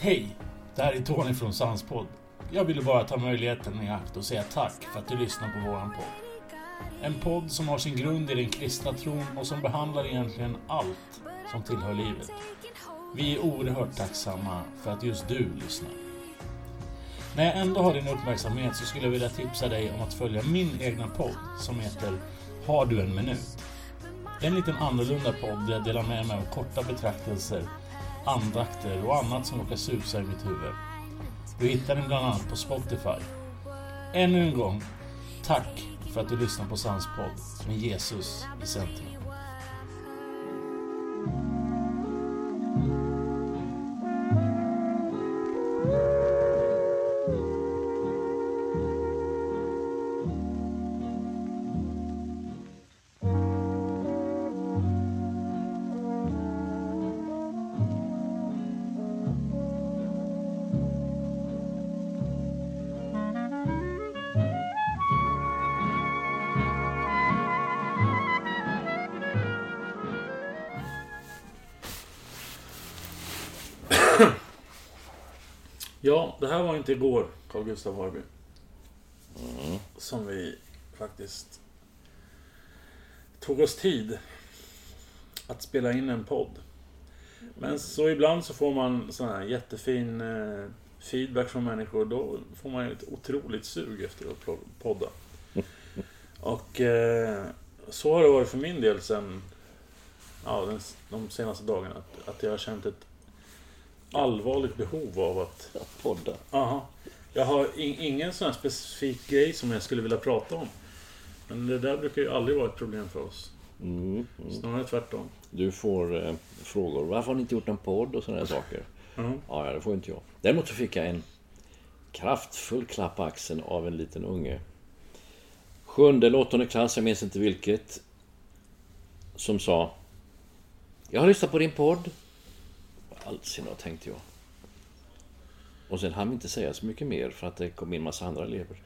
Hej! Det här är Tony från Sanspodd. Jag ville bara ta möjligheten i akt och säga tack för att du lyssnar på våran podd. En podd som har sin grund i den kristna tron och som behandlar egentligen allt som tillhör livet. Vi är oerhört tacksamma för att just du lyssnar. När jag ändå har din uppmärksamhet så skulle jag vilja tipsa dig om att följa min egna podd som heter Har du en minut? Det är en liten annorlunda podd där jag delar med mig av korta betraktelser, andakter och annat som råkar susa i mitt huvud. Du hittar den bland annat på Spotify. Ännu en gång, tack för att du lyssnar på Sanspodd med Jesus i centrum. Ja, det här var inte igår, Carl Gustaf Harby. Som vi faktiskt tog oss tid att spela in en podd. Men så ibland så får man sån här jättefin eh, feedback från människor. Då får man ju ett otroligt sug efter att podda. Och eh, så har det varit för min del sen ja, den, de senaste dagarna. Att, att jag har känt ett allvarligt behov av att podda. Aha. Jag har in, ingen sån här specifik grej som jag skulle vilja prata om. Men det där brukar ju aldrig vara ett problem för oss. Mm. Snarare tvärtom. Du får eh, frågor. Varför har ni inte gjort en podd och sådana saker? Ja, ja, det får inte jag. Däremot så fick jag en kraftfull klapp på axeln av en liten unge. Sjunde eller åttonde klass, jag minns inte vilket. Som sa Jag har lyssnat på din podd. Allsina, tänkte jag. Och sen hann vi inte säga så mycket mer för att det kom in massa andra elever.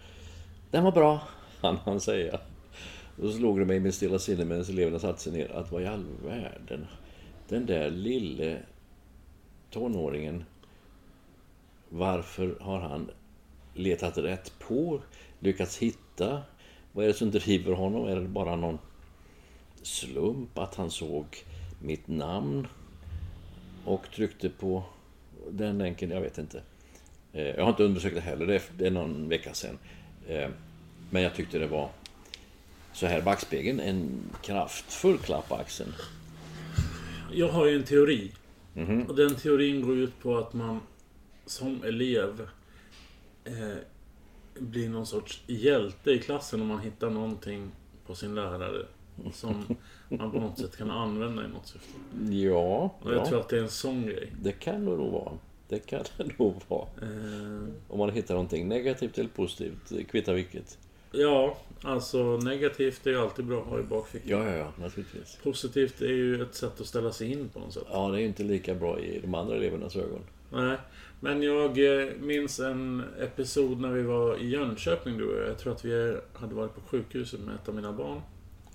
Den var bra, hann han säga. Då slog det mig med stilla sinne medan eleverna satte sig ner att vad i all världen, den där lille tonåringen, varför har han letat rätt på, lyckats hitta? Vad är det som driver honom? Är det bara någon slump att han såg mitt namn och tryckte på den länken? Jag vet inte. Eh, Jag har inte undersökt det heller, det är- någon vecka sedan. Eh, Men jag tyckte det var så här backspegeln, en kraftfull klapp på axeln. Jag har ju en teori. Mhm. Och den teorin går ut på att man som elev eh, blir någon sorts hjälte i klassen om man hittar någonting på sin lärare som man på något sätt kan använda i något syfte. Ja, Och jag ja tror att det är en sån grej. det kan det nog vara. Det kan det nog vara. Eh, Om man hittar någonting negativt eller positivt, kvittar vilket. ja, alltså negativt är ju alltid bra att ha i bakfickan. Ja, ja, ja, naturligtvis. Positivt är ju ett sätt att ställa sig in på något sätt. Ja, det är ju inte lika bra i de andra elevernas ögon. Nej, men jag eh, minns en episod när vi var i Jönköping du och jag. Jag tror att vi hade varit på sjukhuset med ett av mina barn.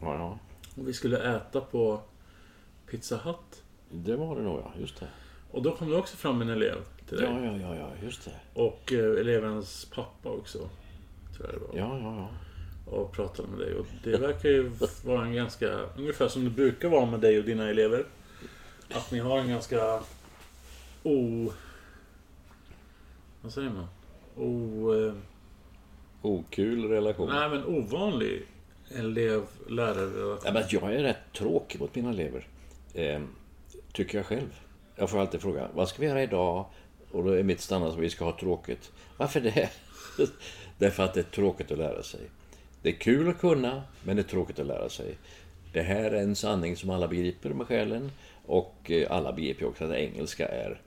Ja, ja. Och vi skulle äta på Pizza Hut. Det var det nog, ja. Just det. Och då kom det också fram en elev till dig. Ja, ja, ja, ja, just det. Och eh, elevens pappa också. Tror jag det var. Ja, ja, ja. Och pratade med dig. Och det verkar ju vara en ganska... Ungefär som det brukar vara med dig och dina elever. Att ni har en ganska... O... Vad säger man? O... Eh, Okul relation. nej men ovanlig elev-lärare? Ja, men jag är rätt tråkig mot mina elever. Eh, tycker jag själv. Jag får alltid fråga, vad ska vi göra idag? Och då är mitt standard att vi ska ha tråkigt. Varför det? Därför att det är tråkigt att lära sig. Det är kul att kunna, men det är tråkigt att lära sig. Det här är en sanning som alla begriper med själen. Och eh, alla begriper också att engelska är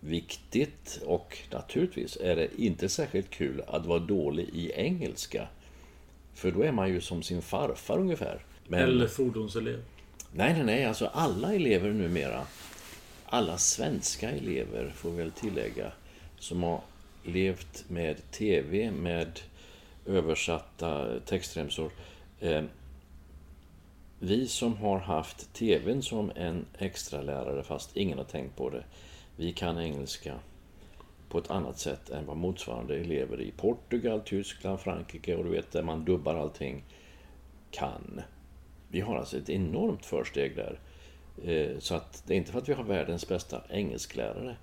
viktigt. Och naturligtvis är det inte särskilt kul att vara dålig i engelska. För då är man ju som sin farfar ungefär. Men... Eller fordonselev. Nej, nej, nej. Alltså alla elever numera, alla svenska elever får väl tillägga, som har levt med TV, med översatta textremsor. Eh, vi som har haft TVn som en extra lärare fast ingen har tänkt på det. Vi kan engelska på ett annat sätt än vad motsvarande elever i Portugal, Tyskland, Frankrike och du vet där man dubbar allting kan. Vi har alltså ett enormt försteg där. Eh, så att det är inte för att vi har världens bästa engelsklärare.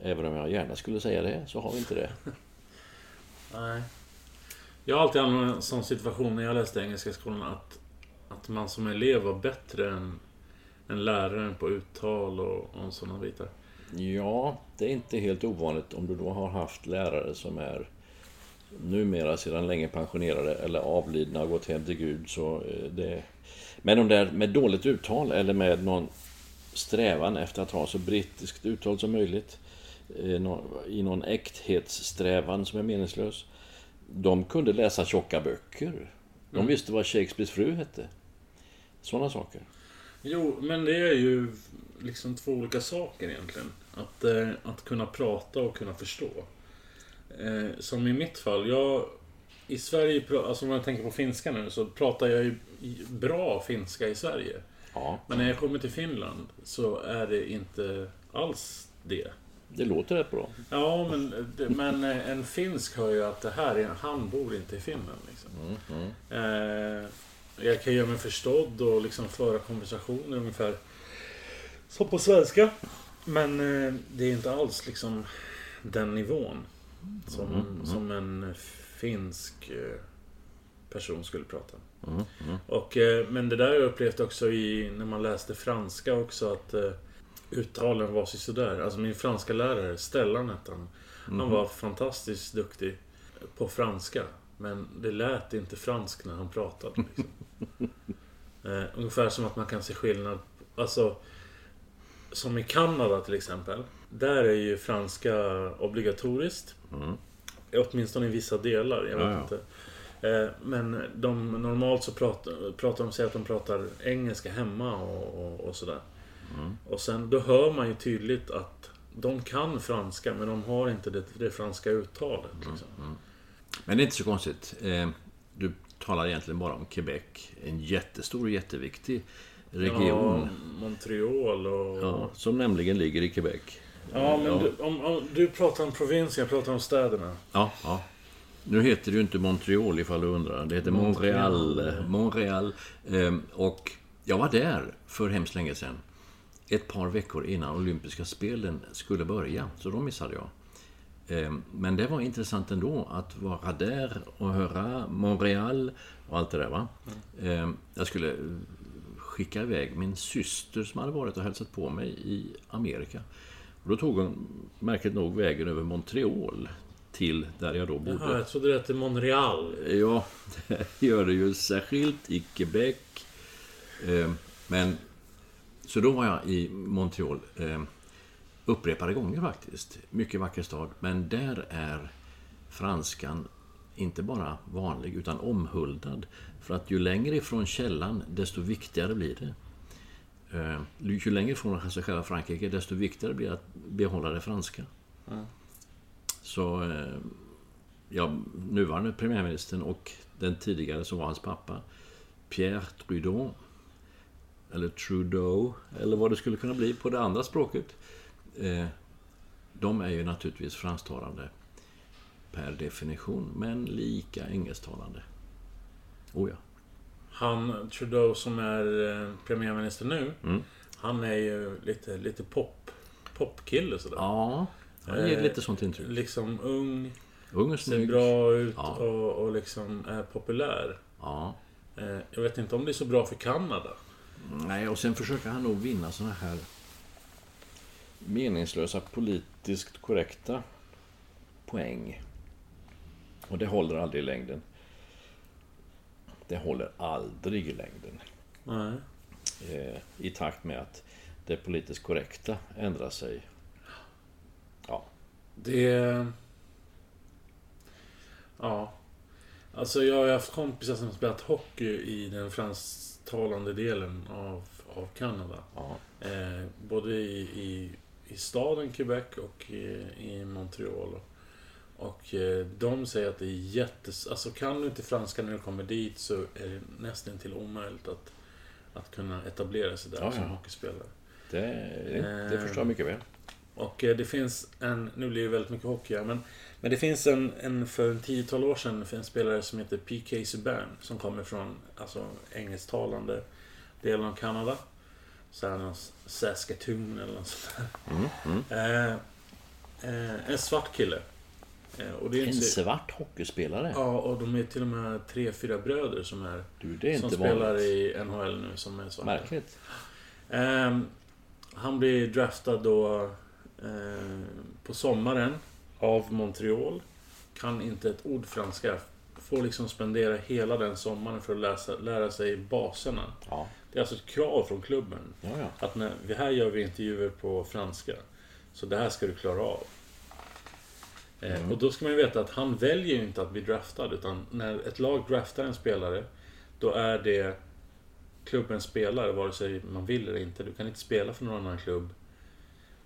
Även om jag gärna skulle säga det, så har vi inte det. Nej. Jag har alltid haft en sån situation när jag läste engelska i skolan att, att man som elev var bättre än, än läraren på uttal och, och sådana bitar. Ja, det är inte helt ovanligt om du då har haft lärare som är numera sedan länge pensionerade eller avlidna och gått hem till Gud. Så eh, det... Men de där med dåligt uttal eller med någon strävan efter att ha så brittiskt uttal som möjligt eh, i någon äkthetssträvan som är meningslös. De kunde läsa tjocka böcker. De mm. visste vad Shakespeares fru hette. Sådana saker. Jo, men det är ju liksom två olika saker egentligen. Att, eh, att kunna prata och kunna förstå. Eh, som i mitt fall, jag... I Sverige, alltså om jag tänker på finska nu, så pratar jag ju bra finska i Sverige. Ja. Men när jag kommer till Finland så är det inte alls det. Det låter rätt bra. Ja, men, men eh, en finsk hör ju att det här är, han bor inte i Finland. Liksom. Mm, mm. Jag kan göra mig förstådd och liksom föra konversationer ungefär som på svenska. Men eh, det är inte alls liksom den nivån som, mm, mm. som en finsk eh, person skulle prata. Mm, mm. Och, eh, men det där har jag upplevt också i, när man läste franska också att uttalen var så sådär. Alltså min franska lärare, Stellan hette han. Han mm. var fantastiskt duktig på franska. Men det lät inte fransk när han pratade. Liksom. ungefär som att man kan se skillnad. Alltså, som i Kanada till exempel. Där är ju franska obligatoriskt. Mm. Åtminstone i vissa delar. Jag vet ja, inte. Eh, men de, normalt så pratar, pratar de sig att de pratar engelska hemma och, och, och sådär. Mm. Och sen då hör man ju tydligt att de kan franska men de har inte det, det franska uttalet. Mm, liksom. Mm. Men det är inte så konstigt. Eh, du talar egentligen bara om Quebec. En jättestor och jätteviktig region. Ja, Montreal och... Ja, som nämligen ligger i Quebec. Ja, men ja. Du, om, om, du pratar om provinsen, jag pratar om städerna. Ja, ja. Nu heter det ju inte Montreal ifall du undrar. Det heter Montreal. Montreal. Ehm, och jag var där för hemskt länge sedan. Ett par veckor innan olympiska spelen skulle börja. Så då missade jag. Ehm, men det var intressant ändå att vara där och höra Montreal och allt det där. Va? Mm. Jag skulle skicka iväg min syster som hade varit och hälsat på mig i Amerika. Och då tog hon märkligt nog vägen över Montreal till där jag då bodde. Jaha, jag trodde det hette Montreal. Ja, det gör det ju särskilt i Quebec. Ehm, men så då var jag i Montreal upprepade gånger faktiskt. Mycket vacker stad. Men där är franskan inte bara vanlig utan omhuldad. För att ju längre ifrån källan desto viktigare blir det. Eh, ju längre ifrån sig själva Frankrike desto viktigare blir det att behålla det franska. Mm. Så eh, ja, nuvarande premiärministern och den tidigare som var hans pappa Pierre Trudeau eller Trudeau, eller vad det skulle kunna bli på det andra språket. Eh, de är ju naturligtvis fransktalande per definition, men lika engelsktalande. Oh ja. Han, Trudeau, som är eh, premiärminister nu, mm. han är ju lite, lite pop, popkille sådär. Ja, han ger lite sånt intryck. Liksom ung, ung och ser bra ut ja. och, och liksom är populär. Ja. Eh, jag vet inte om det är så bra för Kanada. Nej, och sen försöker han nog vinna såna här meningslösa, politiskt korrekta poäng. Och det håller aldrig i längden. Det håller aldrig i längden. Nej. Eh, I takt med att det politiskt korrekta ändrar sig. Ja, Det... Ja. Alltså jag har haft kompisar som har spelat hockey i den fransktalande delen av, av Kanada. ja. Eh, både i, i, i staden Quebec och i, i Montreal. Och eh, de säger att det är jättes... Alltså kan du inte franska när du kommer dit så är det nästan till omöjligt att, att kunna etablera sig där Ja, som ja. hockeyspelare. Det, det, det förstår jag mycket väl. Och eh, det finns en, nu blir det väldigt mycket hockey här, men, men det finns en, en för en tiotal år sedan en spelare som heter P.K. Subban som kommer från alltså, engelsktalande delen av Kanada. Så här någon Saskatoon eller något sånt där. Mm, mm. Eh, eh, en svart kille. Eh, och det är En inte, svart hockeyspelare? Ja, och de är till och med tre, fyra bröder som är Du, det är som inte spelar vanligt. i NHL nu som är svarta. Märkligt. Ehm, han blir draftad då eh, på sommaren av Montreal. Kan inte ett ord franska. Får liksom spendera hela den sommaren för att läsa, lära sig baserna. Ja, Det är alltså ett krav från klubben. ja, ja. Att när, vi här gör vi intervjuer på franska. Så det här ska du klara av. Eh, och då ska man ju veta att han väljer ju inte att bli draftad. Utan när ett lag draftar en spelare, då är det klubbens spelare, vare sig man vill eller inte. Du kan inte spela för någon annan klubb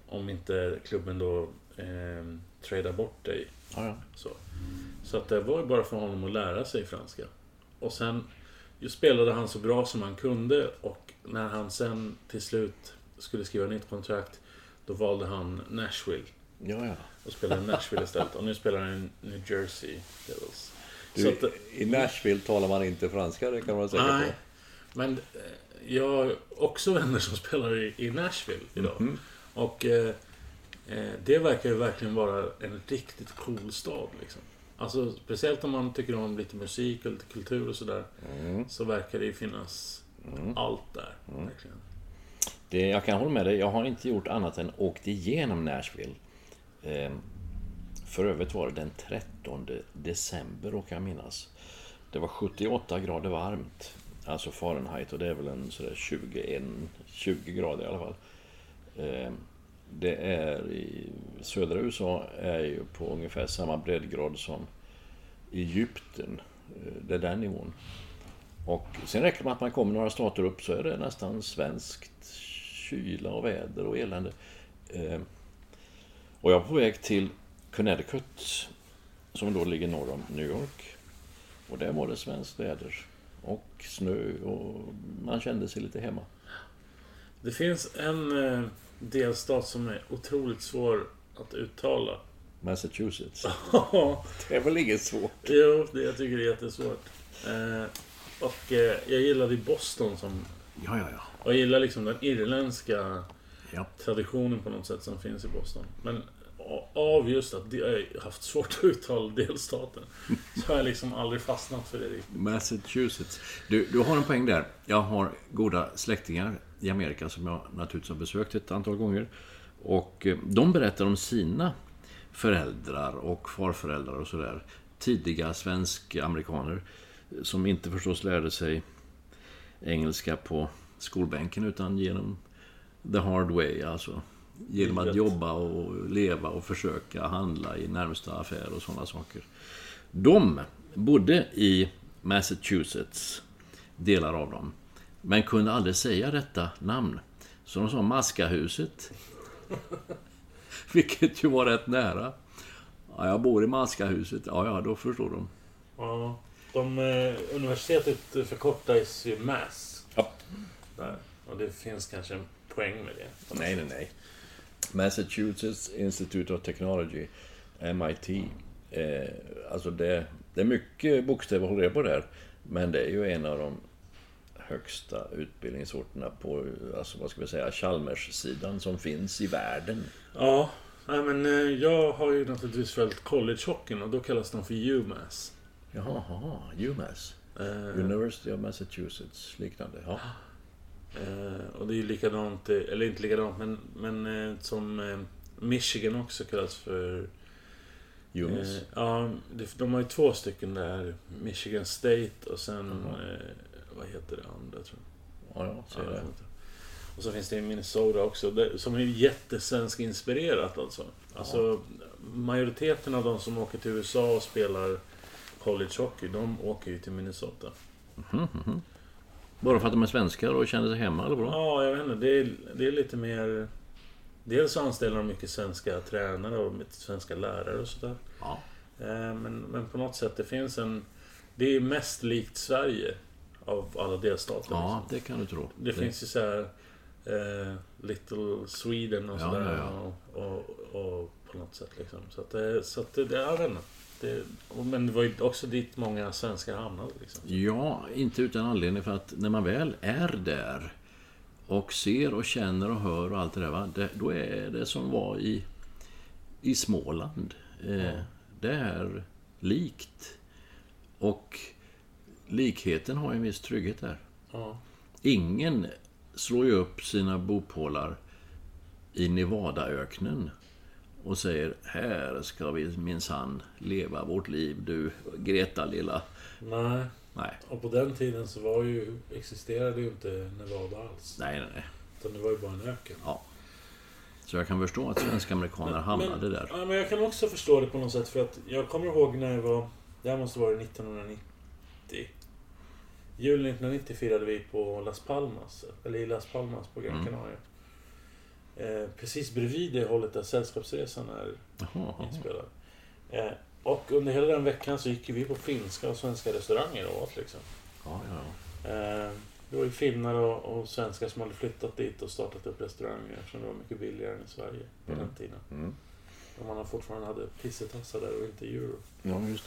om inte klubben då eh, tradar bort dig. ja, ja. Så, så att det var ju bara för honom att lära sig franska. Och sen spelade han så bra som han kunde och när han sen till slut skulle skriva nytt kontrakt då valde han Nashville ja, ja. Och spelade i Nashville istället. Och nu spelar han i New Jersey Devils. Du, att, I Nashville talar man inte franska, det kan man vara säker nej, på. men eh, jag har också vänner som spelar i, i Nashville idag. Mhm. Och eh, eh, det verkar ju verkligen vara en riktigt cool stad. Liksom. Alltså, speciellt om man tycker om lite musik och lite kultur och sådär. Mm. Så verkar det ju finnas allt där. Verkligen. Det, jag kan hålla med dig. Jag har inte gjort annat än åkt igenom Nashville. Ehm, för övrigt var det den 13 december, råkar jag minnas. Det var 78 grader varmt. Alltså Fahrenheit och det är väl en sådär 21, 20 grader i alla fall. Ehm, det är i södra USA är ju på ungefär samma breddgrad som Egypten. Eh, det är den nivån. Och sen räcker det med att man kommer några stater upp så är det nästan svenskt kyla och väder och elände. Ehm, och jag var på väg till Connecticut, som då ligger norr om New York. Och där var det svenskt väder. Och snö och man kände sig lite hemma. Det finns en eh, delstat som är otroligt svår att uttala. Massachusetts. Det är väl inget svårt? jo, det, jag tycker det är jättesvårt. Eh, och eh, jag gillade Boston som... Ja, ja, ja. Och jag gillar liksom den irländska ja. traditionen på något sätt som finns i Boston. Men av just att jag har haft svårt att uttala delstaten så har jag liksom aldrig fastnat för det riktigt. Massachusetts. Du, du har en poäng där. Jag har goda släktingar i Amerika som jag naturligtvis har besökt ett antal gånger. Och eh, de berättar om sina föräldrar och farföräldrar och sådär. Tidiga svensk-amerikaner som inte förstås lärde sig engelska på skolbänken utan genom the hard way, alltså genom att jobba och leva och försöka handla i närmsta affär och sådana saker. De bodde i Massachusetts, delar av dem, men kunde aldrig säga detta namn. Så de sa Maskahuset. Vilket ju var rätt nära. Ja, jag bor i Maskahuset. Ja, ja, då förstår de. Ja, de, eh, universitetet förkortas ju MASS. Ja. Där. Och det finns kanske en poäng med det. Nej, nej, nej. Massachusetts Institute of Technology, MIT. Eh, alltså det, det är mycket bokstäver hålla reda på där. Men det är ju en av de högsta utbildningsorterna på, alltså vad ska vi säga, Chalmers-sidan som finns i världen. Ja, nej, men eh, jag har ju naturligtvis följt collegehockeyn och då kallas de för UMass. Jaha, jaha, UMass. Eh, University of Massachusetts, liknande. Ja. Eh, och det är ju likadant, eh, eller inte likadant, men, men eh, som Michigan också kallas för... Eh, ja, det, de har ju två stycken där. Michigan State och sen... Eh, vad heter det andra tror jag? ja, ja, Ja, jag det. vet inte. Och så finns det i Minnesota också, det, som är jättesvensk inspirerat alltså. Alltså, majoriteten av de som åker till USA och spelar college hockey, de åker ju till Minnesota. Bara för att de är svenskar och känner sig hemma, eller vadå? Ja, jag vet inte. Det är, det är lite mer... Dels så anställer de mycket svenska tränare och svenska lärare och sådär. Ja. Eh, Men, men på något sätt, det finns en... Det är mest likt Sverige av alla delstater. Ja, liksom. det kan du tro. Det finns ju så här eh, Little Sweden och Ja, sådär. ja, Och, och, och på något sätt liksom. Så att det... Så att det, det jag vet inte. Det, men det var ju också dit många svenskar hamnade. Liksom. Ja, inte utan anledning för att när man väl är där och ser och känner och hör och allt det där, va? Det, då är det som var i, i Småland. Eh, Det är likt. Och likheten har ju en viss trygghet där. Ja. Ingen slår ju upp sina bopålar i Nevadaöknen och säger här ska vi minsann leva vårt liv du Greta lilla. Nej. Nej, Och på den tiden så var ju, existerade ju inte Nevada alls. nej, nej. nej. Utan det var ju bara en öken. Ja. Så jag kan förstå att svenska amerikaner hamnade men, där. Ja, men jag kan också förstå det på något sätt för att jag kommer ihåg när jag var... Det här måste vara 1990. Julen 1990 firade vi på Las Palmas. Eller i Las Palmas på Gran Mm. Eh, precis bredvid det hållet där Sällskapsresan är jaha. inspelad. Eh, och under hela den veckan så gick vi på finska och svenska restauranger och åt liksom. Ja, ja, ja. Eh, det var ju finnar och, och svenskar som hade flyttat dit och startat upp restauranger eftersom det var mycket billigare än i Sverige på Mm. den tiden. Mm. Och man fortfarande hade pissetassar där och inte euro. Ja, just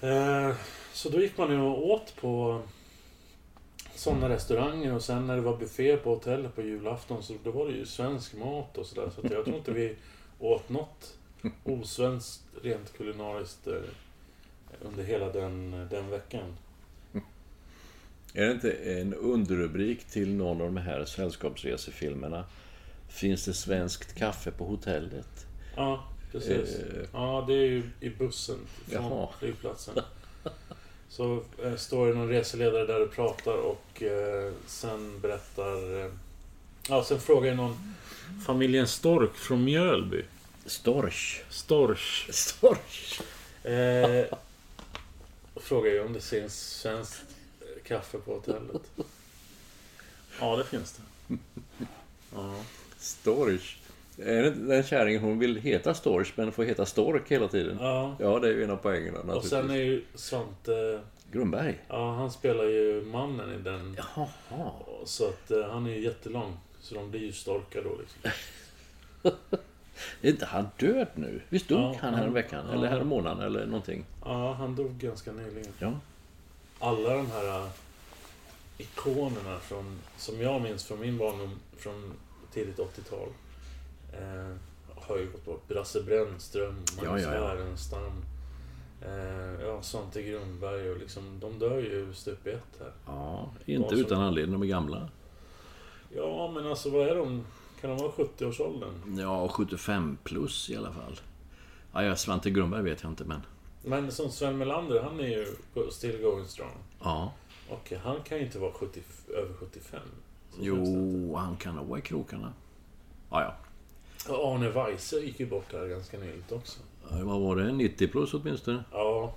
det. Eh, så då gick man ju och åt på sådana restauranger och sen när det var buffé på hotellet på julafton så då var det ju svensk mat och sådär. Så att jag tror inte vi åt något osvenskt rent kulinariskt eh, under hela den, den veckan. Är det inte en underrubrik till någon av de här sällskapsresefilmerna? Finns det svenskt kaffe på hotellet? Ja, precis. Eh. Ja, det är ju i bussen från Jaha. flygplatsen. Så eh, står det någon reseledare där och pratar och eh, sen berättar... Eh, ja, sen frågar någon familjen Stork från Mjölby. Storch. Storch. Storch. Eh, och frågar ju om det finns svenskt kaffe på hotellet. Ja, det finns det. Ja. Storch. Är det den kärringen hon vill heta Storch men får heta Stork hela tiden? ja. Ja, det är ju en av poängerna Och sen är ju Svante... Grundberg. Ja, han spelar ju mannen i den Jaha. Så att eh, han är ju jättelång. Så de blir ju storkar då liksom. Är inte han död nu? Visst dog Ja, han här han- veckan? ja. Eller här månaden eller någonting? Ja, han dog ganska nyligen. Ja. Alla de här eh, ikonerna från, som jag minns från min barndom från tidigt 80-tal. Eh, har ju gått bort. Brasse Brännström, Magnus Ja, ja, ja. Härenstam. Eh, ja, Svante Grundberg och liksom, de dör ju stup i ett här. Ja, inte som- utan anledning. De är gamla. Ja, men alltså vad är de? Kan de vara 70-årsåldern? Ja, 75 plus i alla fall. Ja, Svante Grundberg vet jag inte, men... Men som Sven Melander, han är ju still going strong. Ja. Och han kan ju inte vara 70, över 75. Så känns det inte. Jo, han kan nog vara i krokarna. Ja, ja. Och Arne Weise gick ju bort här ganska nyligt också. Ja, Vad var det? 90 plus åtminstone? Ja.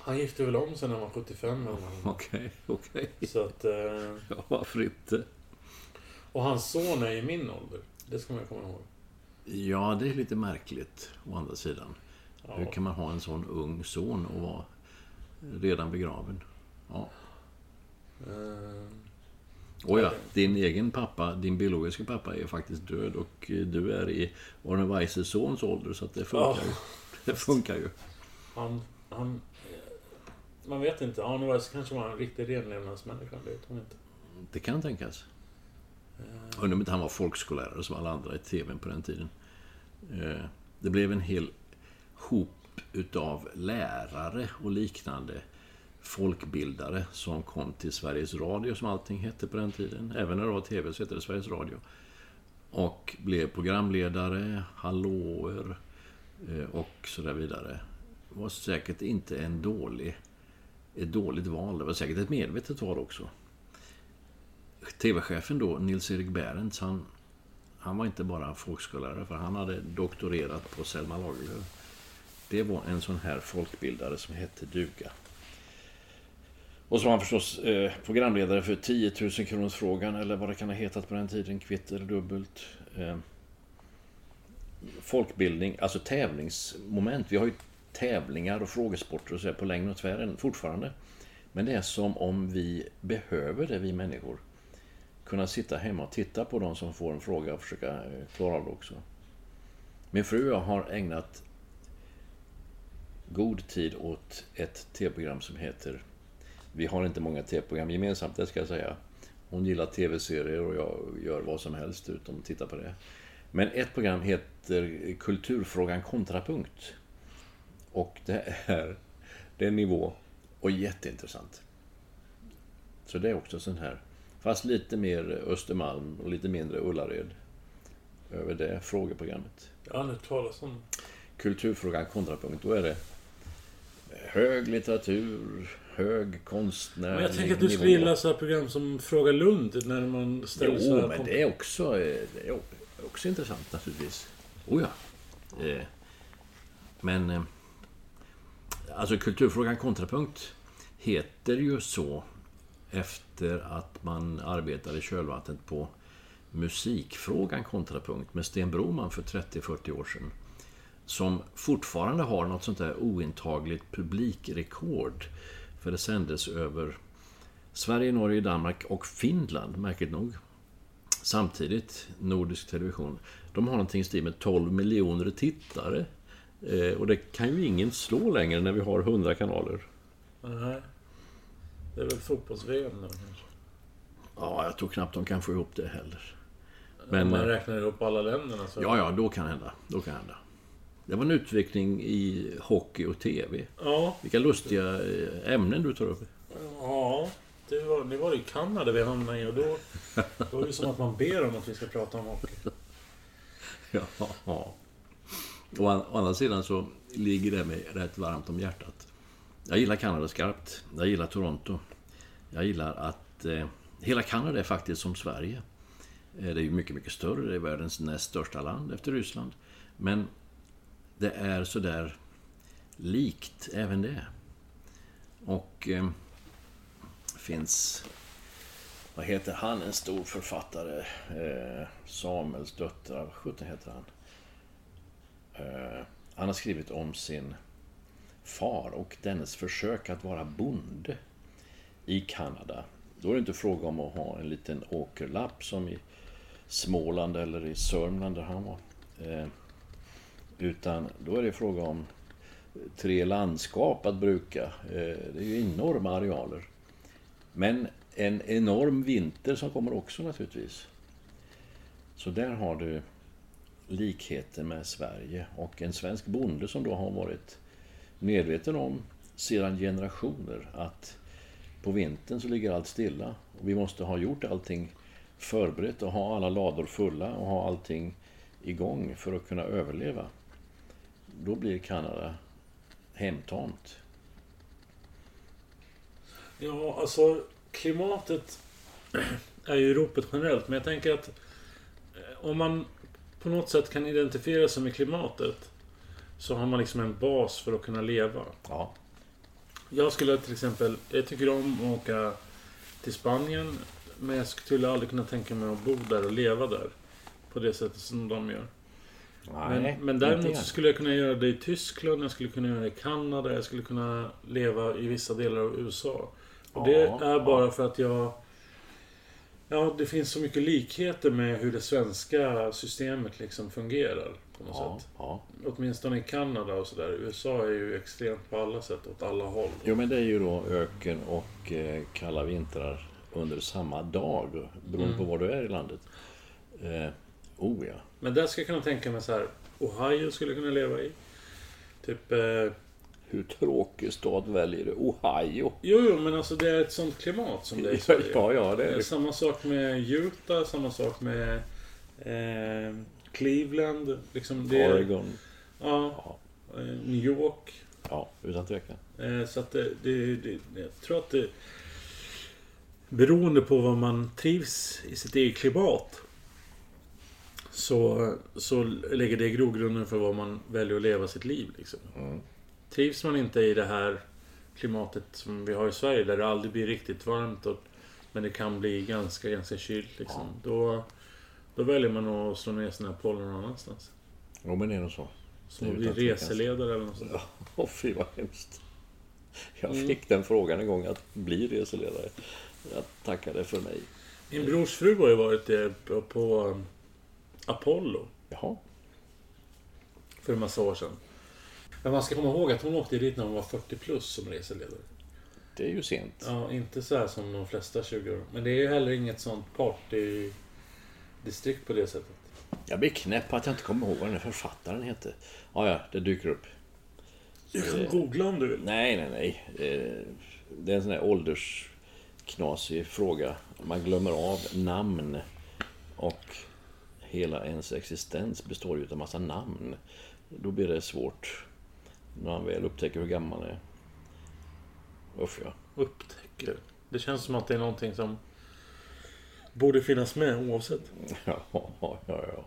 Han gifte väl om sig när han var 75 eller. Okej, okej. Så att... Eh, Ja, varför inte? och hans son är i min ålder. Det ska man komma ihåg. Ja, det är lite märkligt, å andra sidan. Ja. Hur kan man ha en sån ung son och vara redan begraven? Ja. Eh, Och ja, din egen pappa, din biologiska pappa är faktiskt död och eh, du är i Arne Weises sons ålder så att det funkar Ja. ju. Det funkar ju. han... han eh, man vet inte. Arne Weise kanske var en riktig renlevnadsmänniska. Det vet man inte. Det kan tänkas. Undrar om inte han var folkskollärare som alla andra i TVn på den tiden. Det blev en hel hop utav lärare och liknande folkbildare som kom till Sveriges Radio, som allting hette på den tiden. Även när det var TV så hette det Sveriges Radio. Och blev programledare, hallåer eh, och så där vidare. Det var säkert inte en dålig, ett dåligt val. Det var säkert ett medvetet val också. TV-chefen då, Nils-Erik Berends, han, han var inte bara folkskollärare, för han hade doktorerat på Selma Lagerlöf. Det var en sån här folkbildare som hette duga. Och så var han förstås eh, programledare för 10 000 kronors frågan eller vad det kan ha hetat på den tiden, kvitt eller dubbelt. Eh, folkbildning, alltså tävlingsmoment. Vi har ju tävlingar och frågesporter och så på längden och tvären fortfarande. Men det är som om vi behöver det, vi människor. Kunna sitta hemma och titta på de som får en fråga och försöka eh, klara av det också. Min fru och jag har ägnat god tid åt ett tv-program som heter vi har inte många tv-program gemensamt, det ska jag säga. Hon gillar tv-serier och jag gör vad som helst utom att titta på det. Men ett program heter Kulturfrågan kontrapunkt. Och det är, det är nivå och jätteintressant. Så det är också sån här, fast lite mer Östermalm och lite mindre Ullared över det frågeprogrammet. Jag har aldrig talat om Kulturfrågan kontrapunkt, då är det hög litteratur, hög konstnärlig Men jag tänker att du skulle gilla så här program som Fråga Lund när man ställer så Jo, här men det är också, eh, det är också intressant naturligtvis. Oh ja. Eh, Men... eh, Alltså Kulturfrågan kontrapunkt heter ju så efter att man arbetade i kölvattnet på Musikfrågan kontrapunkt med Sten Broman för 30-40 år sedan. Som fortfarande har något sånt där ointagligt publikrekord. För det sändes över Sverige, Norge, Danmark och Finland, märkligt nog. Samtidigt, nordisk television. De har någonting i stil med 12 miljoner tittare. Eh, och det kan ju ingen slå längre när vi har 100 kanaler. Nej. Det är väl fotbolls-VM då kanske. Ja, jag tror knappt de kan få ihop det heller. Om Men, man eh, räknar ihop alla länderna så... ja, ja, då kan hända. Då kan hända. Det var en utveckling i hockey och TV. Ja. Vilka lustiga eh, ämnen du tar upp. Ja. Det var, det var i Kanada vi hamnade i och då... Då är det som att man ber om att vi ska prata om hockey. Ja. Å an- å andra sidan så ligger det mig rätt varmt om hjärtat. Jag gillar Kanada skarpt. Jag gillar Toronto. Jag gillar att eh, hela Kanada är faktiskt som Sverige. Eh, det är ju mycket, mycket större. Det är världens näst största land efter Ryssland. Men det är sådär likt även det. Och eh, finns... Vad heter han? En stor författare. Eh, Samuels döttrar. Vad sjutton heter han? Eh, han har skrivit om sin far och dennes försök att vara bonde i Kanada. Då är det inte fråga om att ha en liten åkerlapp som i Småland eller i Sörmland där han var. Eh, utan då är det fråga om tre landskap att bruka. Eh, det är ju enorma arealer. Men en enorm vinter som kommer också naturligtvis. Så där har du likheten med Sverige och en svensk bonde som då har varit medveten om sedan generationer att på vintern så ligger allt stilla och vi måste ha gjort allting förberett och ha alla lador fulla och ha allting igång för att kunna överleva. Då blir Kanada hemtamt. Ja, alltså klimatet är ju ropet generellt. Men jag tänker att eh, om man på något sätt kan identifiera sig med klimatet så har man liksom en bas för att kunna leva. Ja, Jag skulle till exempel... Jag tycker om att åka till Spanien. Men jag skulle aldrig kunna tänka mig att bo där och leva där. På det sättet som de gör. Men, men däremot så skulle jag kunna göra det i Tyskland, jag skulle kunna göra det i Kanada, jag skulle kunna leva i vissa delar av USA. Och det Ja, är bara för att jag... Ja, det finns så mycket likheter med hur det svenska systemet liksom fungerar. På något Ja, sätt. ja. Åtminstone i Kanada och sådär. USA är ju extremt på alla sätt, åt alla håll. Jo, men det är ju då öken och eh, kalla vintrar under samma dag, beroende Mm. på var du är i landet. Eh, oh ja. Men där ska jag kunna tänka mig så här. Ohio skulle jag kunna leva i. Typ... Eh, Hur tråkig stad väljer du? Ohio? Jo, jo, men alltså det är ett sånt klimat som det är i Ja, Sverige. ja, ja, det är det. Samma sak med Utah, samma sak med eh, Cleveland. Liksom det, Oregon. Ja, eh, New York. Ja, utan tvekan. Eh, så att det, det, det, jag tror att det... Beroende på vad man trivs i sitt eget klimat. Så, så lägger det grogrunden för vad man väljer att leva sitt liv. Liksom. Trivs man inte i det här klimatet som vi har i Sverige där det aldrig blir riktigt varmt och, men det kan bli ganska, ganska kylt. Liksom, då, då väljer man att slå ner sina pollen någon annanstans. Jo, men det är nog så. Som Det är bli reseledare eller något sånt. Ja, åh fy vad hemskt. Jag Mm. fick den frågan en gång att bli reseledare. Jag tackade för mig. Min brors fru har ju varit eh, på, Apollo Jaha. för en massa år sedan. Men man ska komma ihåg att hon åkte dit när hon var 40 plus som reseledare. Det är ju sent. Ja, inte så här som de flesta 20 år. Men det är ju heller inget sånt partydistrikt på det sättet. Jag blir knäpp att jag inte kommer ihåg vad den här författaren heter. Ja, ja, det dyker upp. Du kan googla om du vill. Nej, nej, nej. Eh, Det är en sån här åldersknasig fråga. Man glömmer av namn. Och hela ens existens består ju av massa namn. Då blir det svårt. När man väl upptäcker hur gammal man är. Usch ja. Upptäcker. Det känns som att det är någonting som borde finnas med oavsett. Ja, ja, ja. ja.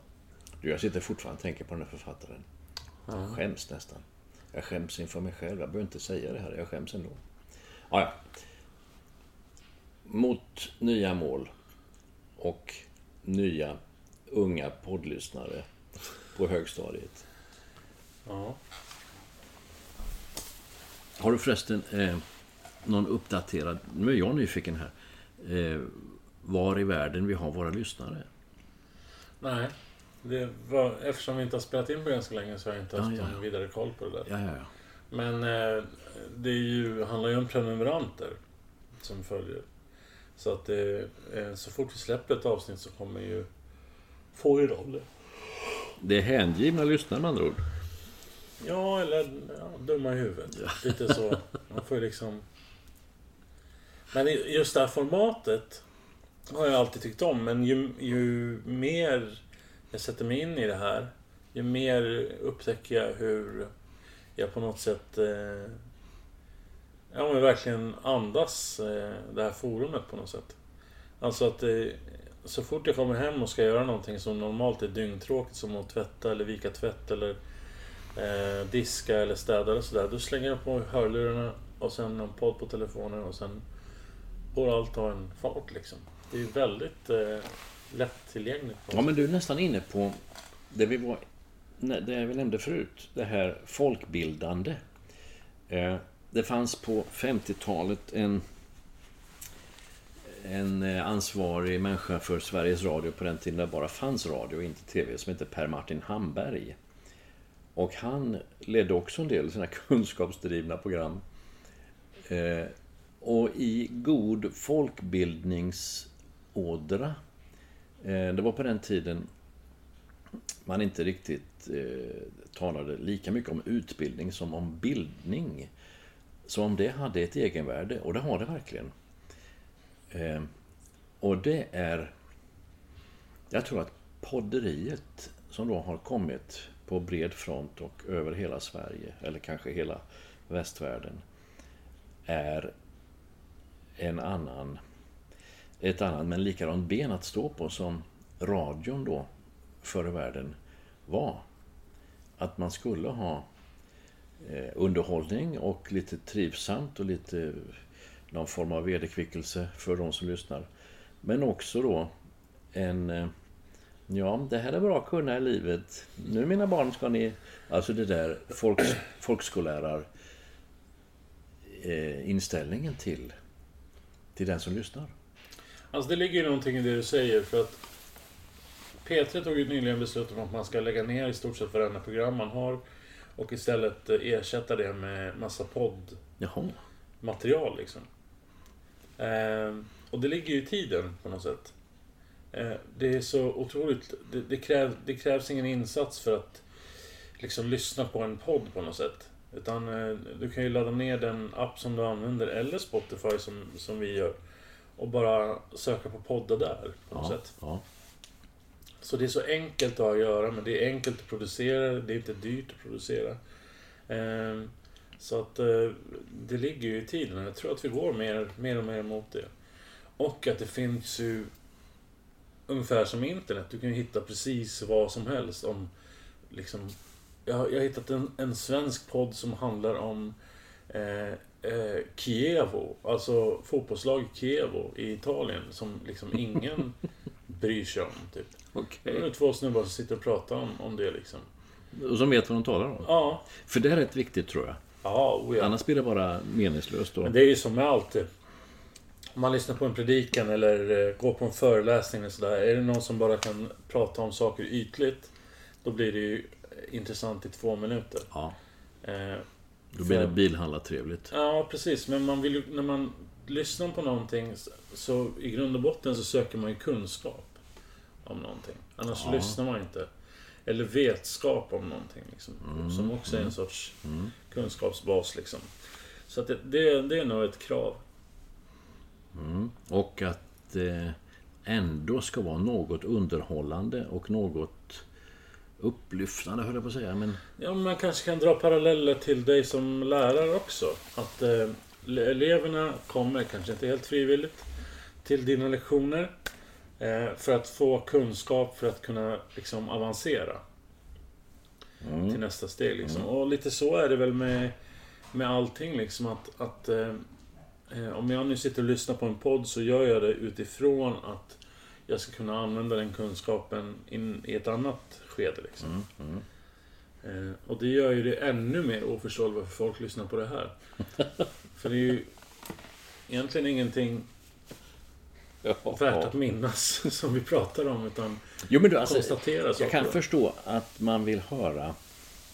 Du, jag sitter fortfarande och tänker på den här författaren. Jag skäms nästan. Jag skäms inför mig själv. Jag behöver inte säga det här. Jag skäms ändå. Ja, ja. Mot nya mål och nya unga poddlyssnare på högstadiet. Ja. Har du förresten eh, någon uppdaterad... Nu är jag nyfiken här. Eh, var i världen vi har våra lyssnare? Nej. Det var, eftersom vi inte har spelat in på ganska länge så har jag inte haft Ja, ja. någon vidare koll på det där. Ja, ja. Men eh, det är ju, handlar ju om prenumeranter som följer. Så att det, eh, så fort vi släpper ett avsnitt så kommer ju få er av det. Det är hängivna lyssnare med andra ord. Ja, eller ja, dumma i huvudet. Lite så. Man får ju liksom... Men just det här formatet har jag alltid tyckt om. Men ju, ju mer jag sätter mig in i det här, ju mer upptäcker jag hur jag på något sätt eh, ja, men verkligen andas eh, det här forumet på något sätt. Alltså att eh, så fort jag kommer hem och ska göra någonting som normalt är dyngtråkigt som att tvätta eller vika tvätt eller eh, diska eller städa och sådär. Då slänger jag på hörlurarna och sen en podd på telefonen och sen går allt av en fart liksom. Det är väldigt eh, lättillgängligt. Ja, men du är nästan inne på det vi, var, det vi nämnde förut. Det här folkbildande. Eh, Det fanns på 50-talet en, en eh, ansvarig människa för Sveriges Radio på den tiden det bara fanns radio och inte TV som hette Per-Martin Hamberg. Och han ledde också en del sina kunskapsdrivna program. Eh, och i god folkbildningsådra Eh, Det var på den tiden man inte riktigt eh, talade lika mycket om utbildning som om bildning. Så om det hade ett egenvärde, och det har det verkligen. Eh, och det är... Jag tror att podderiet som då har kommit på bred front och över hela Sverige, eller kanske hela västvärlden, är en annan ett annat men likadant ben att stå på som radion då förr i världen var. Att man skulle ha eh, underhållning och lite trivsamt och lite någon form av vederkvickelse för de som lyssnar. Men också då en eh, Ja, det här är bra att kunna i livet. Nu mina barn ska ni... Alltså det där folk, folkskolärar eh, inställningen till, till den som lyssnar. Alltså det ligger ju någonting i det du säger för att P3 tog ju nyligen beslut om att man ska lägga ner i stort sett varenda program man har och istället eh, ersätta det med massa poddmaterial liksom. Ehm, och det ligger ju i tiden på något sätt. Ehm, det är så otroligt... Det, det, kräv, det krävs ingen insats för att liksom lyssna på en podd på något sätt. Utan eh, du kan ju ladda ner den app som du använder eller Spotify som, som vi gör. Och bara söka på poddar där på något Ja, sätt. ja. Så det är så enkelt att göra men det är enkelt att producera. Det är inte dyrt att producera. Ehm, Så att eh, det ligger ju i tiden. Jag tror att vi går mer, mer och mer mot det. Och att det finns ju ungefär som internet. Du kan ju hitta precis vad som helst om liksom jag har, jag har hittat en, en svensk podd som handlar om eh, eh, Chievo, alltså fotbollslaget Chievo i Italien som liksom ingen bryr sig om. Typ. Okej. Det är två snubbar som sitter och pratar om, om det liksom. Och som vet vad de talar om. Ja, För det är rätt viktigt tror jag. Ja, oh ja. Annars blir det bara meningslöst. Då. Men det är ju som med allt. Om man lyssnar på en predikan eller eh, går på en föreläsning och sådär. Är det någon som bara kan prata om saker ytligt. Då blir det ju intressant i två minuter. Ja, Eh, då blir det För- bilhandlartrevligt. Ja, precis. Men man vill när man lyssnar på någonting så- så i grund och botten så söker man ju kunskap om någonting. Annars Ja. lyssnar man inte. Eller vetskap om någonting. Liksom, Mm, Som också är en sorts kunskapsbas. Liksom. Så att det, det, det är nog ett krav. Mm. Och att det ändå ska vara något underhållande och något upplyftande, höll jag på att säga. Men Ja, men man kanske kan dra paralleller till dig som lärare också. Att eh, eleverna kommer, kanske inte helt frivilligt, till dina lektioner. Eh, för att få kunskap för att kunna liksom avancera. Till nästa steg liksom. Och lite så är det väl med, med allting liksom. Att, att eh, eh, om jag nu sitter och lyssnar på en podd så gör jag det utifrån att jag ska kunna använda den kunskapen in i ett annat skede liksom. Eh, och det gör ju det ännu mer oförståeligt varför folk lyssnar på det här. För det är ju egentligen ingenting värt att minnas som vi pratar om, utan Jo, men du, alltså, konstatera saker. jag kan förstå att man vill höra,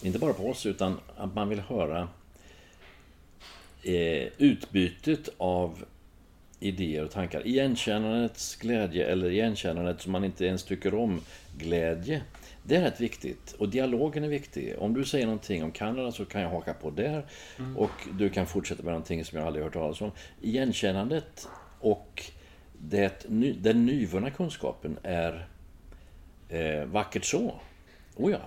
inte bara på oss, utan att man vill höra eh, utbytet av idéer och tankar. Igenkännandets glädje, eller igenkännandet som man inte ens tycker om, glädje. Det är rätt viktigt. Och dialogen är viktig. Om du säger någonting om Kanada så kan jag haka på där. Och du kan fortsätta med någonting som jag aldrig hört talas om. Igenkännandet och det, den nyvunna kunskapen är eh, vackert så. Oh ja.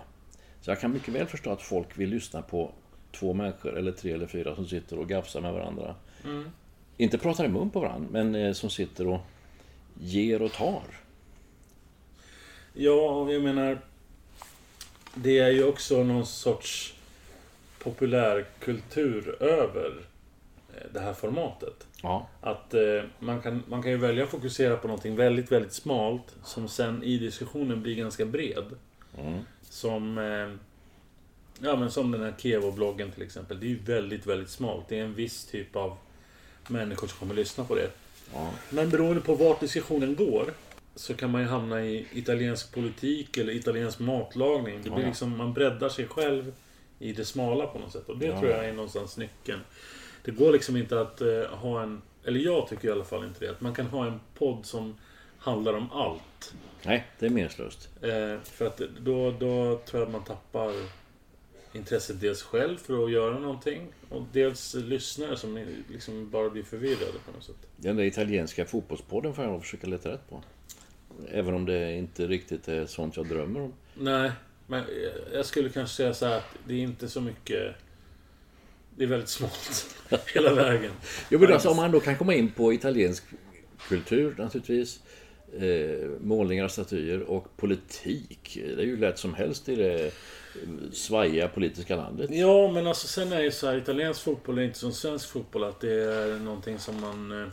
Så jag kan mycket väl förstå att folk vill lyssna på två människor, eller tre eller fyra, som sitter och gafsar med varandra. Inte pratar i mun på varandra, men eh, som sitter och ger och tar. Ja, jag menar... Det är ju också någon sorts populärkultur över det här formatet. Ja. Att eh, man, kan, man kan ju välja att fokusera på någonting väldigt, väldigt smalt som sen i diskussionen blir ganska bred. Som... Eh, ja, men som den här Kevo-bloggen till exempel. Det är ju väldigt, väldigt smalt. Det är en viss typ av människor som kommer lyssna på det. Ja. Men beroende på vart diskussionen går så kan man ju hamna i italiensk politik eller italiensk matlagning. Det blir Ja. liksom, man breddar sig själv i det smala på något sätt. Och det Ja. tror jag är någonstans nyckeln. Det går liksom inte att eh, ha en, eller jag tycker i alla fall inte det, att man kan ha en podd som handlar om allt. Nej, det är meningslöst. Eh, för att då, då tror jag att man tappar intresset dels själv för att göra någonting och dels lyssnare som liksom bara blir förvirrade på något sätt. Den där italienska fotbollspodden får jag nog försöka leta rätt på. Även om det inte riktigt är sånt jag drömmer om. Nej, men jag skulle kanske säga så här att det är inte så mycket... Det är väldigt smalt hela vägen. Jo, men alltså, om man då kan komma in på italiensk kultur naturligtvis. Eh, målningar, statyer och politik. Det är ju lätt som helst i det eh, svajiga politiska landet. Ja, men alltså sen är ju så här, italiensk fotboll är inte som svensk fotboll att det är någonting som man eh,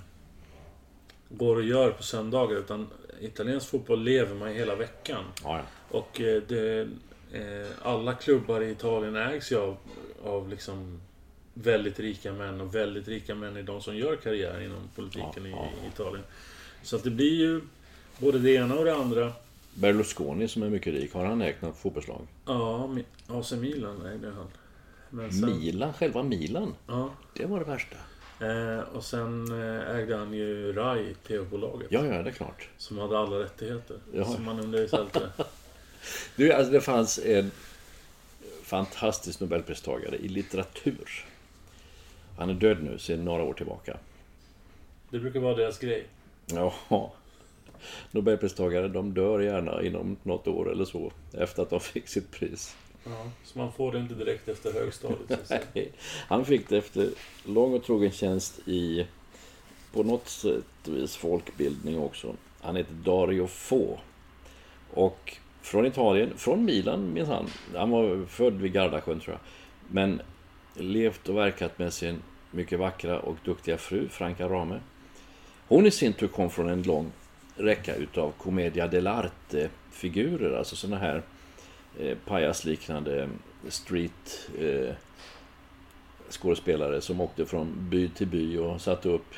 går och gör på söndagar. Utan italiensk fotboll lever man hela veckan. Ja, ja. Och eh, det, eh, alla klubbar i Italien ägs ju av, av liksom väldigt rika män. Och väldigt rika män är de som gör karriär inom politiken Ja, i, i Italien. Så att det blir ju både det ena och det andra. Berlusconi som är mycket rik, har han ägt något fotbollslag? Ja, AC Milan ägde han. Men sen, Milan, själva Milan. ja, Det var det värsta. eh, och sen eh, ägde han ju RAI, TV-bolaget. Ja, ja, det är klart. Som hade alla rättigheter. Ja. Som man under i sältet. Du, alltså det fanns en fantastisk nobelpristagare i litteratur. Han är död nu sedan några år tillbaka. Det brukar vara deras grej. Ja. Nobelpristagare, de dör gärna inom något år eller så efter att de fick sitt pris. Ja, så man får det inte direkt efter högstadiet. Nej, Han fick det efter lång och trogen tjänst i på något sätt vis folkbildning också. Han heter Dario Fo. Och från Italien, från Milan minns han. Han var född vid Gardasjön tror jag. Men levt och verkat med sin mycket vackra och duktiga fru Franca Rame. Hon i sin tur kom från en lång räcka utav Commedia dell'arte-figurer, alltså sådana här eh, pajasliknande street eh, skådespelare som åkte från by till by och satte upp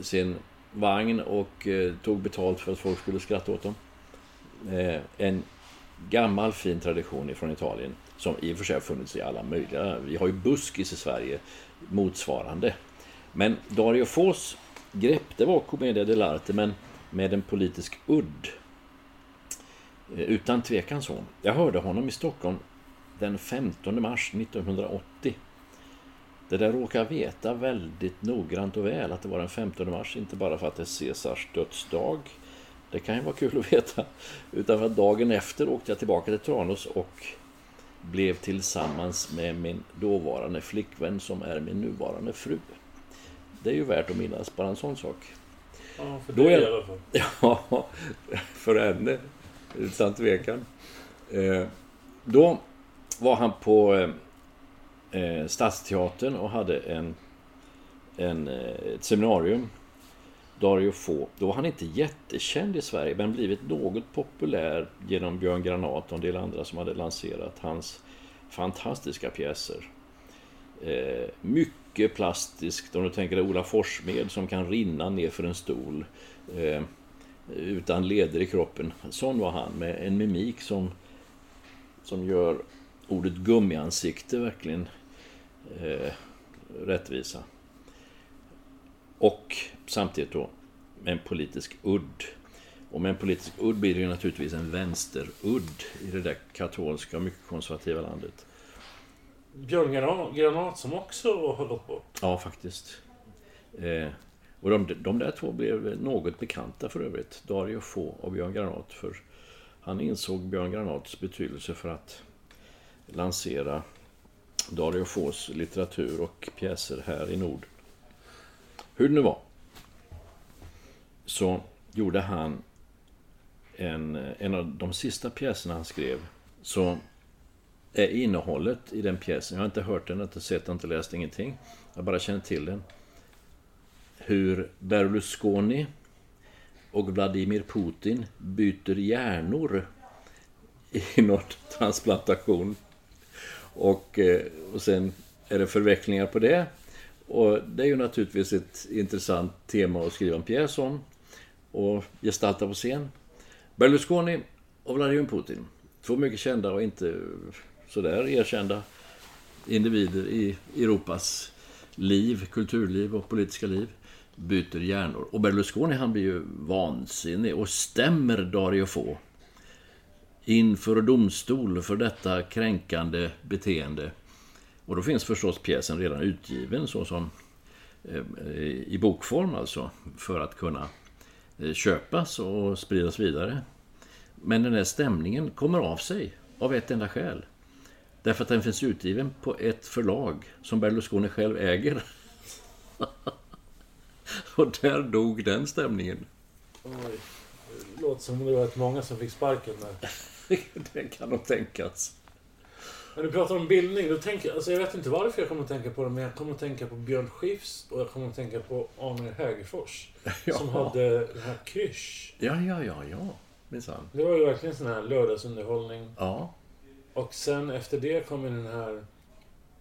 sin vagn och eh, tog betalt för att folk skulle skratta åt dem. Eh, en gammal fin tradition från Italien som i och för sig har funnits i alla möjliga. Vi har ju buskis i Sverige motsvarande. Men Dario Fos grepp, det var Commedia dell'arte men med en politisk udd. Eh, utan tvekan så. Jag hörde honom i Stockholm den 15 mars 1980. Det där råkar jag veta väldigt noggrant och väl att det var den 15 mars, inte bara för att det är Caesars dödsdag. Det kan ju vara kul att veta. Utan för att dagen efter åkte jag tillbaka till Tranås och blev tillsammans med min dåvarande flickvän som är min nuvarande fru. Det är ju värt att minnas, bara en sån sak. Ja, för Då är- i alla fall. Ja, för henne. Utan tvekan. Eh, då var han på eh, eh, Stadsteatern och hade en, en, ett seminarium. Dario Fo. Då var han inte jättekänd i Sverige men blivit något populär genom Björn Granat och en del andra som hade lanserat hans fantastiska pjäser. Eh, mycket plastiskt. Om du tänker dig Ola Forssmed som kan rinna ner för en stol. Eh, utan leder i kroppen. Sån var han med en mimik som, som gör ordet gummiansikte verkligen eh, rättvisa. Och samtidigt då med en politisk udd. Och med en politisk udd blir det ju naturligtvis en vänsterudd i det där katolska och mycket konservativa landet. Björn Granat, som också har gått bort. Ja, faktiskt. Eh, och de, de där två blev något bekanta för övrigt. Dario Fo och Björn Granat. För han insåg Björn Granats betydelse för att lansera Dario Fos litteratur och pjäser här i Nord. Hur det nu var. Så gjorde han en, en av de sista pjäserna han skrev. Så är innehållet i den pjäsen. Jag har inte hört den, inte sett den, inte läst ingenting. Jag bara känner till den. Hur Berlusconi och Vladimir Putin byter hjärnor i någon transplantation. Och, eh, och sen är det förvecklingar på det. Och det är ju naturligtvis ett intressant tema att skriva en pjäs om och gestalta på scen. Berlusconi och Vladimir Putin. Två mycket kända och inte sådär erkända individer i Europas liv, kulturliv och politiska liv byter hjärnor. Och Berlusconi han blir ju vansinnig och stämmer Dario Fo inför domstol för detta kränkande beteende. Och då finns förstås pjäsen redan utgiven så som eh, i bokform alltså för att kunna köpas och spridas vidare. Men den här stämningen kommer av sig av ett enda skäl. Därför att den finns utgiven på ett förlag som Berlusconi själv äger. och där dog den stämningen. Oj. Det låter som det var rätt många som fick sparken där. det kan nog tänkas. När du pratar om bildning, då tänker jag... Alltså jag vet inte varför jag kommer att tänka på det, men jag kommer att tänka på Björn Skifs och jag kommer att tänka på Arne Högerfors. Ja. Som hade den här Krysch. Ja, ja, ja, ja. Minsann. Det var ju verkligen sån här lördagsunderhållning. Ja. Och sen efter det kom den här...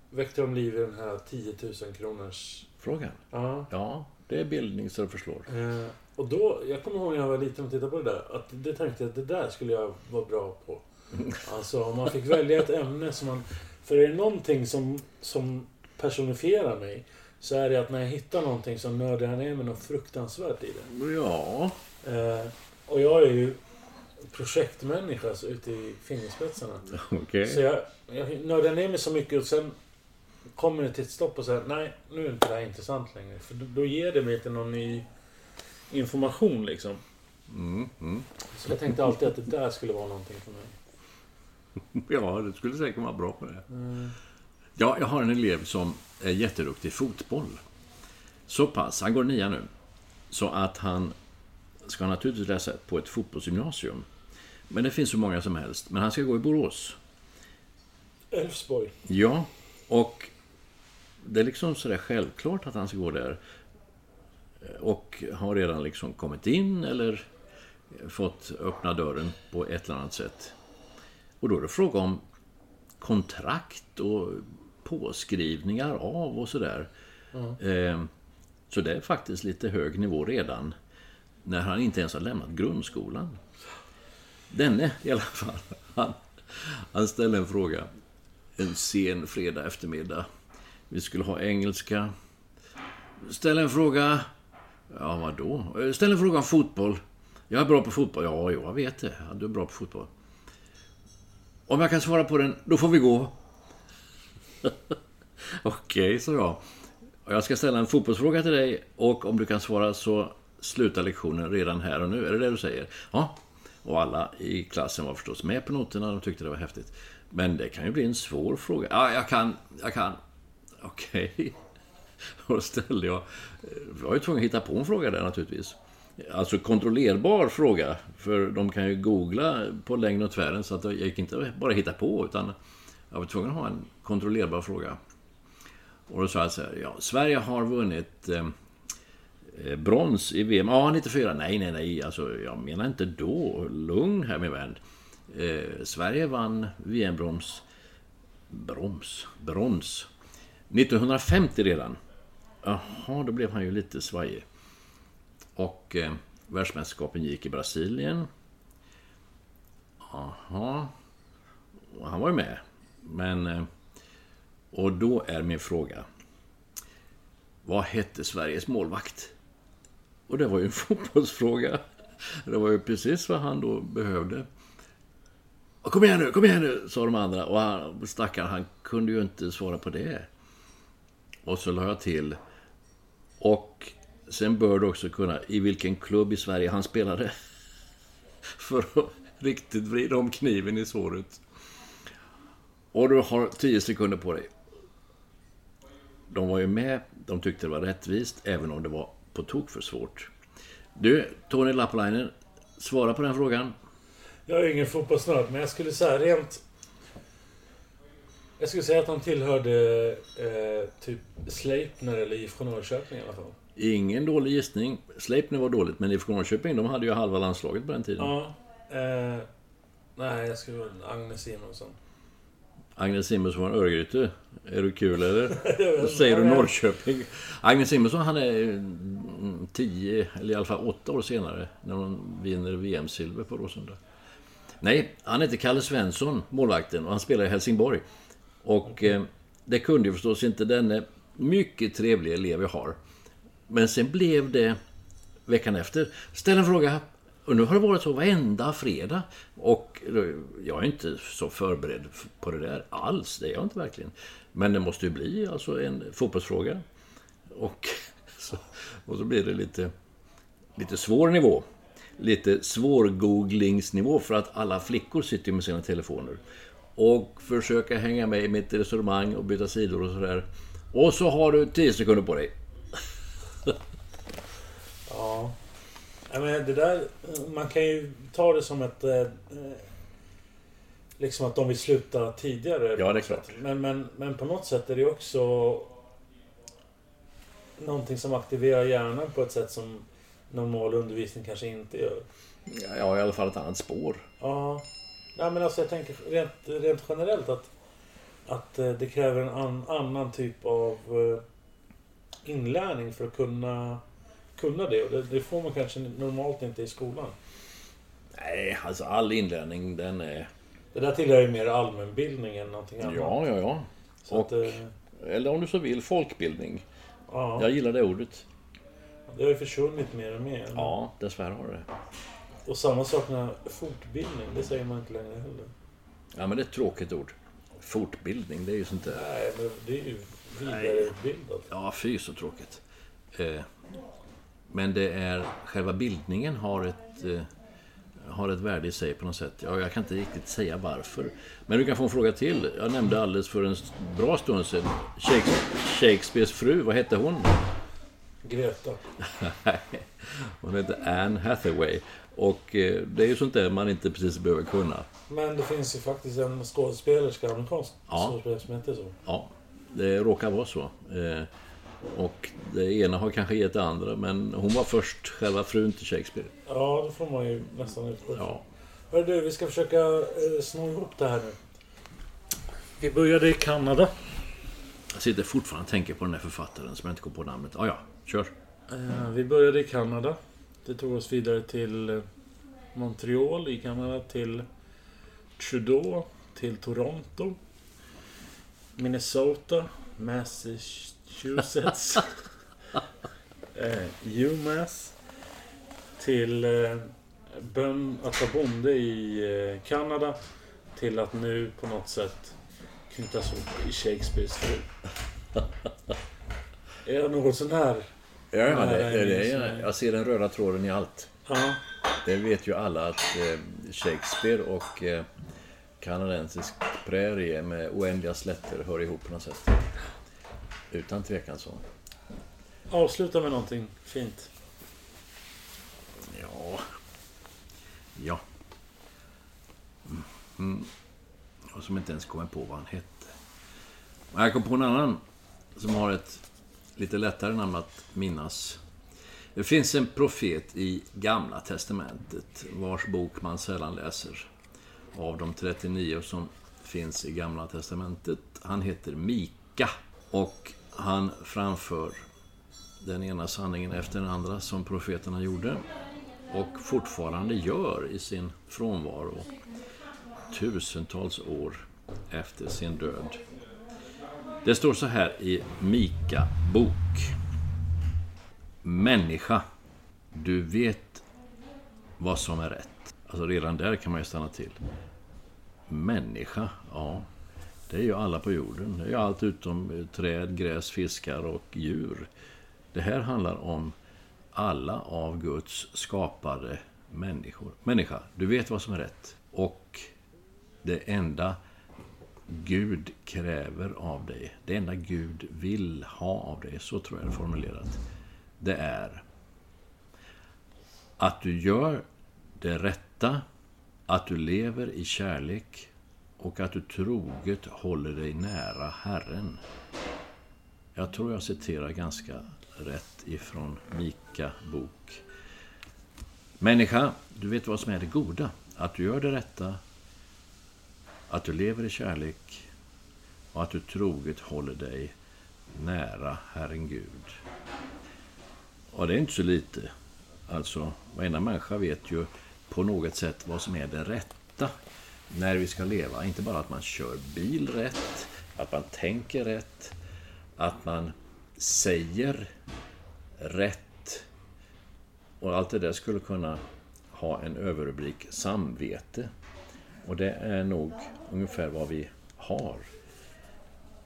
Väckte de liv i den här 10 000 kronors... Frågan. Ja. Ja, det är bildning så det förslår. Eh, och då, jag kommer ihåg när jag var liten och tittade på det där. Att det tänkte jag att det där skulle jag vara bra på. Alltså om man fick välja ett ämne som man... För är det någonting som, som personifierar mig. Så är det att när jag hittar någonting så nördar jag ner mig något fruktansvärt i det. Ja. Eh, och jag är ju projektmänniska alltså, ute i fingerspetsarna. Okej. Så jag, jag nördar ner mig så mycket och sen kommer det till ett stopp och säger nej, nu är inte det här intressant längre. För då, då ger det mig inte någon ny information liksom. Mm, mm. Så jag tänkte alltid att det där skulle vara någonting för mig. Ja, det skulle säkert vara bra på det. Mm. Ja, jag har en elev som är jätteduktig i fotboll. Så pass, han går nia nu, så att han ska naturligtvis läsa på ett fotbollsgymnasium. Men det finns så många som helst. Men han ska gå i Borås. Elfsborg. Ja, och det är liksom sådär självklart att han ska gå där. Och har redan liksom kommit in eller fått öppna dörren på ett eller annat sätt. Och då är det fråga om kontrakt och påskrivningar av och sådär. Eh, Så det är faktiskt lite hög nivå redan när han inte ens har lämnat grundskolan. Denne i alla fall, han, han ställde en fråga en sen fredag eftermiddag. Vi skulle ha engelska. Ställ en fråga. Ja, vadå? Ställ en fråga om fotboll. Jag är bra på fotboll. Ja, jag vet det. Ja, du är bra på fotboll. Om jag kan svara på den, då får vi gå. Okej, sa jag. Jag ska ställa en fotbollsfråga till dig och om du kan svara så slutar lektionen redan här och nu. Är det det du säger? Ja. Och alla i klassen var förstås med på noterna. De tyckte det var häftigt. Men det kan ju bli en svår fråga. Ja, jag kan. Jag kan. Okej. Och då ställde jag... Jag var ju tvungen att hitta på en fråga där naturligtvis. Alltså kontrollerbar fråga. För de kan ju googla på längden och tvären så att jag gick inte bara hitta på utan jag var tvungen att ha en kontrollerbar fråga. Och då sa jag så här, ja, Sverige har vunnit eh, eh, brons i VM. Ja, 94. Nej, nej, nej. Alltså, jag menar inte då. Lugn här min vän. Eh, Sverige vann VM-brons. Broms? Brons. 1950 redan. Jaha, då blev han ju lite svajig. Och eh, världsmästerskapen gick i Brasilien. Jaha. Och han var ju med. Men... Eh, och då är min fråga. Vad hette Sveriges målvakt? Och det var ju en fotbollsfråga. Det var ju precis vad han då behövde. Kom igen nu, kom igen nu, sa de andra. Och han, stackaren, han kunde ju inte svara på det. Och så la jag till. Och sen bör du också kunna, i vilken klubb i Sverige han spelade. För att riktigt vrida om kniven i såret. Och du har tio sekunder på dig. De var ju med, de tyckte det var rättvist, även om det var på tok för svårt. Du, Tony Lappalainen, svara på den frågan. Jag är ingen fotbollsnörd, men jag skulle säga rent... Jag skulle säga att han tillhörde eh, typ Sleipner eller IFK Norrköping i alla fall. Ingen dålig gissning. Sleipner var dåligt, men IFK Norrköping, de hade ju halva landslaget på den tiden. Ja. Eh, nej, jag skulle vara Agnes Simonsson. Agnes Simonsson från Örgryte. Är du kul eller? Vet säger du. Norrköping. Agnes Simonsson han är mm, tio, eller i alla fall åtta år senare, när hon vinner VM-silver på Råsunda. Nej, han heter Kalle Svensson, målvakten, och han spelar i Helsingborg. Och eh, det kunde ju förstås inte denne mycket trevliga elev jag har. Men sen blev det veckan efter. Ställ en fråga. Och nu har det varit så varenda fredag. Och jag är inte så förberedd på det där alls. Det är jag inte verkligen. Men det måste ju bli alltså en fotbollsfråga. Och så, och så blir det lite, lite svår nivå. Lite svårgooglingsnivå för att alla flickor sitter med sina telefoner. Och försöka hänga med i mitt resonemang och byta sidor och sådär. Och så har du 10 sekunder på dig. Ja. ja men det där, man kan ju ta det som ett... Eh, liksom att de vill sluta tidigare. Ja, det är klart. Men, men, men på något sätt är det också någonting som aktiverar hjärnan på ett sätt som normal undervisning kanske inte gör. Ja, i alla fall ett annat spår. Ja. Nej, men alltså jag tänker rent, rent generellt att, att eh, det kräver en an, annan typ av eh, inlärning för att kunna, kunna det. Och det. Det får man kanske normalt inte i skolan. Nej, alltså all inlärning den är... Det där tillhör ju mer allmänbildning än någonting annat. Ja, ja, ja. Så och- att, eh, Eller om du så vill, folkbildning. ja, Jag gillar det ordet. det har ju försvunnit mer och mer. Ja, dessvärre har det. Och samma sak med fortbildning, det säger man inte längre heller. Ja, men det är ett tråkigt ord. Fortbildning, det är ju sånt där... Nej, men det är ju vidareutbildat. Ja, fy så tråkigt. Eh, men det är... Själva bildningen har ett... Eh, har ett värde i sig på något sätt. Ja, jag kan inte riktigt säga varför. Men du kan få en fråga till. Jag nämnde alldeles för en bra stund sedan Shakespeare, Shakespeares fru. Vad hette hon? Greta. hon hette Anne Hathaway. Och eh, det är ju sånt där man inte precis behöver kunna. Men det finns ju faktiskt en skådespelerska, amerikansk Ja. skådespelare som heter så. Ja, det råkar vara så. Eh, och det ena har kanske gett det andra, men hon var först själva frun till Shakespeare. Ja, det får man ju nästan utgå. Ja. Hörru du, vi ska försöka eh, sno ihop det här nu. Vi började i Kanada. Jag sitter fortfarande och tänker på den där författaren som jag inte kom på namnet. Ah, ja, kör. Eh, vi började i Kanada. Det tog oss vidare till eh, Montreal i Kanada, till Trudeau, till Toronto, Minnesota, Massachusetts, eh, UMass, till eh, bön, att vara bonde i eh, Kanada, till att nu på något sätt knytas ihop i Shakespeares fru. Är jag något sån här? Ja, ja, det, det, det, jag, jag ser den röda tråden i allt. Ja. Det vet ju alla att eh, Shakespeare och eh, kanadensisk prärie med oändliga slätter hör ihop på något sätt. Utan tvekan så. Avsluta med någonting fint. Ja. Ja. Mm. Och som inte ens kommer på vad han hette. Men jag kom på en annan som har ett lite lättare namn att minnas. Det finns en profet i Gamla Testamentet vars bok man sällan läser. Av de 39 som finns i Gamla Testamentet. Han heter Mika. Och han framför den ena sanningen efter den andra som profeterna gjorde och fortfarande gör i sin frånvaro tusentals år efter sin död. Det står så här i Mika bok. Människa, du vet vad som är rätt. Alltså redan där kan man ju stanna till. Människa, ja. Det är ju alla på jorden. Det är ju allt utom träd, gräs, fiskar och djur. Det här handlar om alla av Guds skapade människor. Människa, du vet vad som är rätt. Och det enda Gud kräver av dig, det enda Gud vill ha av dig, så tror jag det är formulerat, det är att du gör det rätta, att du lever i kärlek och att du troget håller dig nära Herren. Jag tror jag citerar ganska rätt ifrån Mika bok. Människa, du vet vad som är det goda. Att du gör det rätta, att du lever i kärlek och att du troget håller dig nära Herren Gud. Och det är inte så lite. Alltså, varenda människa vet ju på något sätt vad som är det rätta när vi ska leva. Inte bara att man kör bil rätt, att man tänker rätt, att man säger rätt. Och allt det där skulle kunna ha en överrubrik samvete. Och det är nog ungefär vad vi har.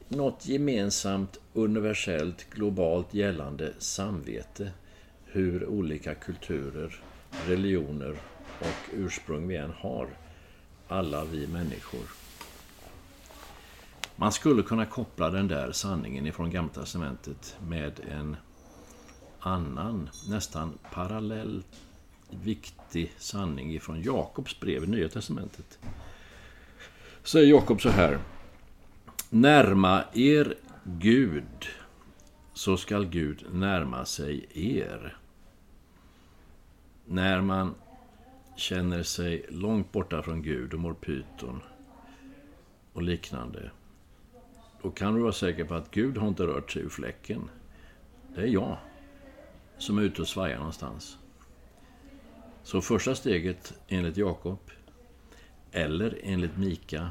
Något gemensamt, universellt, globalt gällande samvete. Hur olika kulturer, religioner och ursprung vi än har. Alla vi människor. Man skulle kunna koppla den där sanningen ifrån Gamla Testamentet med en annan, nästan parallell viktig sanning ifrån Jakobs brev i Nya Testamentet. Säger Jakob så här. Närma er Gud, så skall Gud närma sig er. När man känner sig långt borta från Gud och mår pyton och liknande, då kan du vara säker på att Gud har inte rört sig ur fläcken. Det är jag som är ute och svajar någonstans. Så första steget enligt Jakob, eller enligt Mika,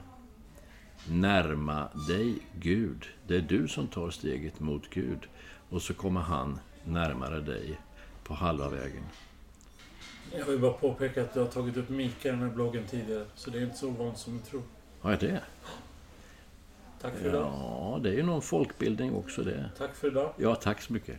närma dig Gud. Det är du som tar steget mot Gud och så kommer han närmare dig på halva vägen. Jag vill bara påpeka att du har tagit upp Mika i den här bloggen tidigare. Så det är inte så ovanligt som du tror. Har jag det? Tack för idag. Ja, det är ju någon folkbildning också det. Tack för idag. Ja, tack så mycket.